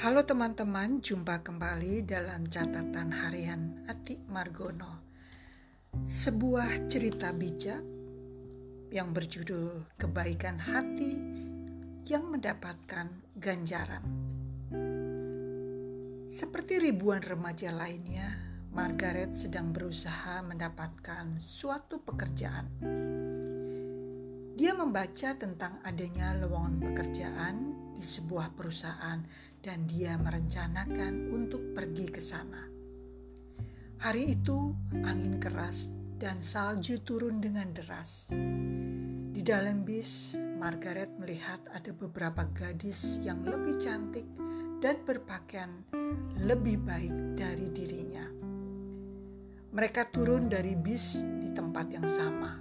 Halo teman-teman, jumpa kembali dalam catatan harian Ati Margono. Sebuah cerita bijak yang berjudul Kebaikan Hati yang mendapatkan ganjaran. Seperti ribuan remaja lainnya, Margaret sedang berusaha mendapatkan suatu pekerjaan. Dia membaca tentang adanya lowongan pekerjaan di sebuah perusahaan dan dia merencanakan untuk pergi ke sana. Hari itu angin keras dan salju turun dengan deras. Di dalam bis, Margaret melihat ada beberapa gadis yang lebih cantik dan berpakaian lebih baik dari dirinya. Mereka turun dari bis di tempat yang sama.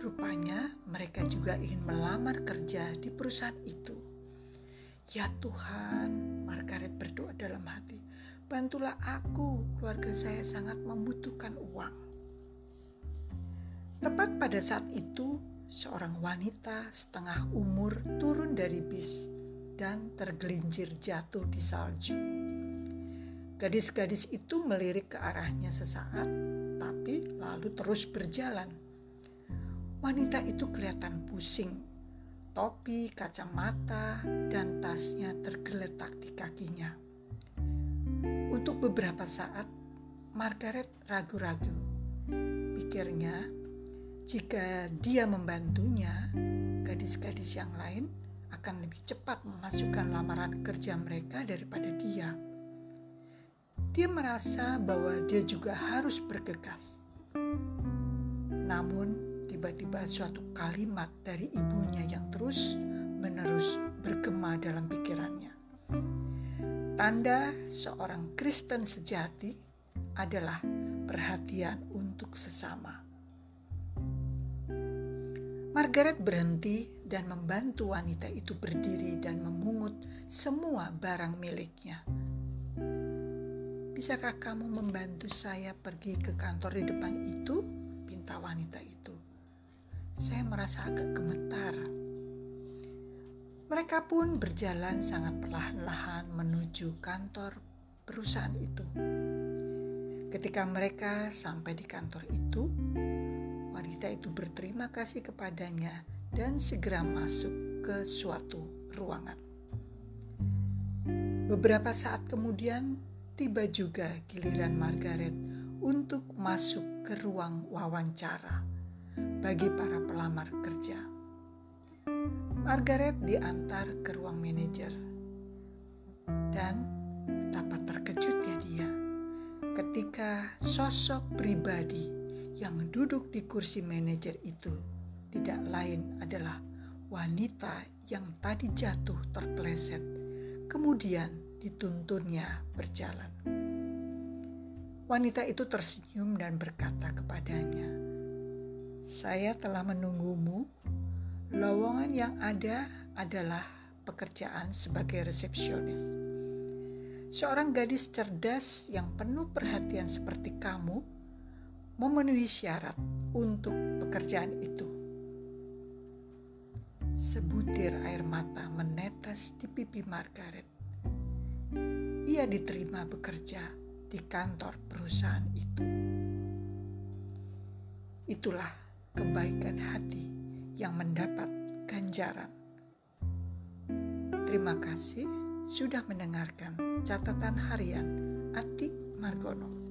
Rupanya, mereka juga ingin melamar kerja di perusahaan itu. Ya Tuhan, Margaret berdoa dalam hati, bantulah aku, keluarga saya sangat membutuhkan uang. Tepat pada saat itu, seorang wanita setengah umur turun dari bis dan tergelincir jatuh di salju. Gadis-gadis itu melirik ke arahnya sesaat, tapi lalu terus berjalan. Wanita itu kelihatan pusing topi, kacamata, dan tasnya tergeletak di kakinya. Untuk beberapa saat, Margaret ragu-ragu. Pikirnya, jika dia membantunya, gadis-gadis yang lain akan lebih cepat memasukkan lamaran kerja mereka daripada dia. Dia merasa bahwa dia juga harus bergegas. Namun, tiba-tiba suatu kalimat dari ibunya yang terus-menerus bergema dalam pikirannya. Tanda seorang Kristen sejati adalah perhatian untuk sesama. Margaret berhenti dan membantu wanita itu berdiri dan memungut semua barang miliknya. Bisakah kamu membantu saya pergi ke kantor di depan itu? Pinta wanita itu saya merasa agak gemetar. Mereka pun berjalan sangat perlahan-lahan menuju kantor perusahaan itu. Ketika mereka sampai di kantor itu, wanita itu berterima kasih kepadanya dan segera masuk ke suatu ruangan. Beberapa saat kemudian, tiba juga giliran Margaret untuk masuk ke ruang wawancara bagi para pelamar kerja. Margaret diantar ke ruang manajer. Dan betapa terkejutnya dia ketika sosok pribadi yang duduk di kursi manajer itu tidak lain adalah wanita yang tadi jatuh terpeleset, kemudian dituntunnya berjalan. Wanita itu tersenyum dan berkata kepadanya, saya telah menunggumu. Lowongan yang ada adalah pekerjaan sebagai resepsionis. Seorang gadis cerdas yang penuh perhatian seperti kamu memenuhi syarat untuk pekerjaan itu. Sebutir air mata menetes di pipi Margaret. Ia diterima bekerja di kantor perusahaan itu. Itulah kebaikan hati yang mendapat ganjaran. Terima kasih sudah mendengarkan catatan harian Ati Margono.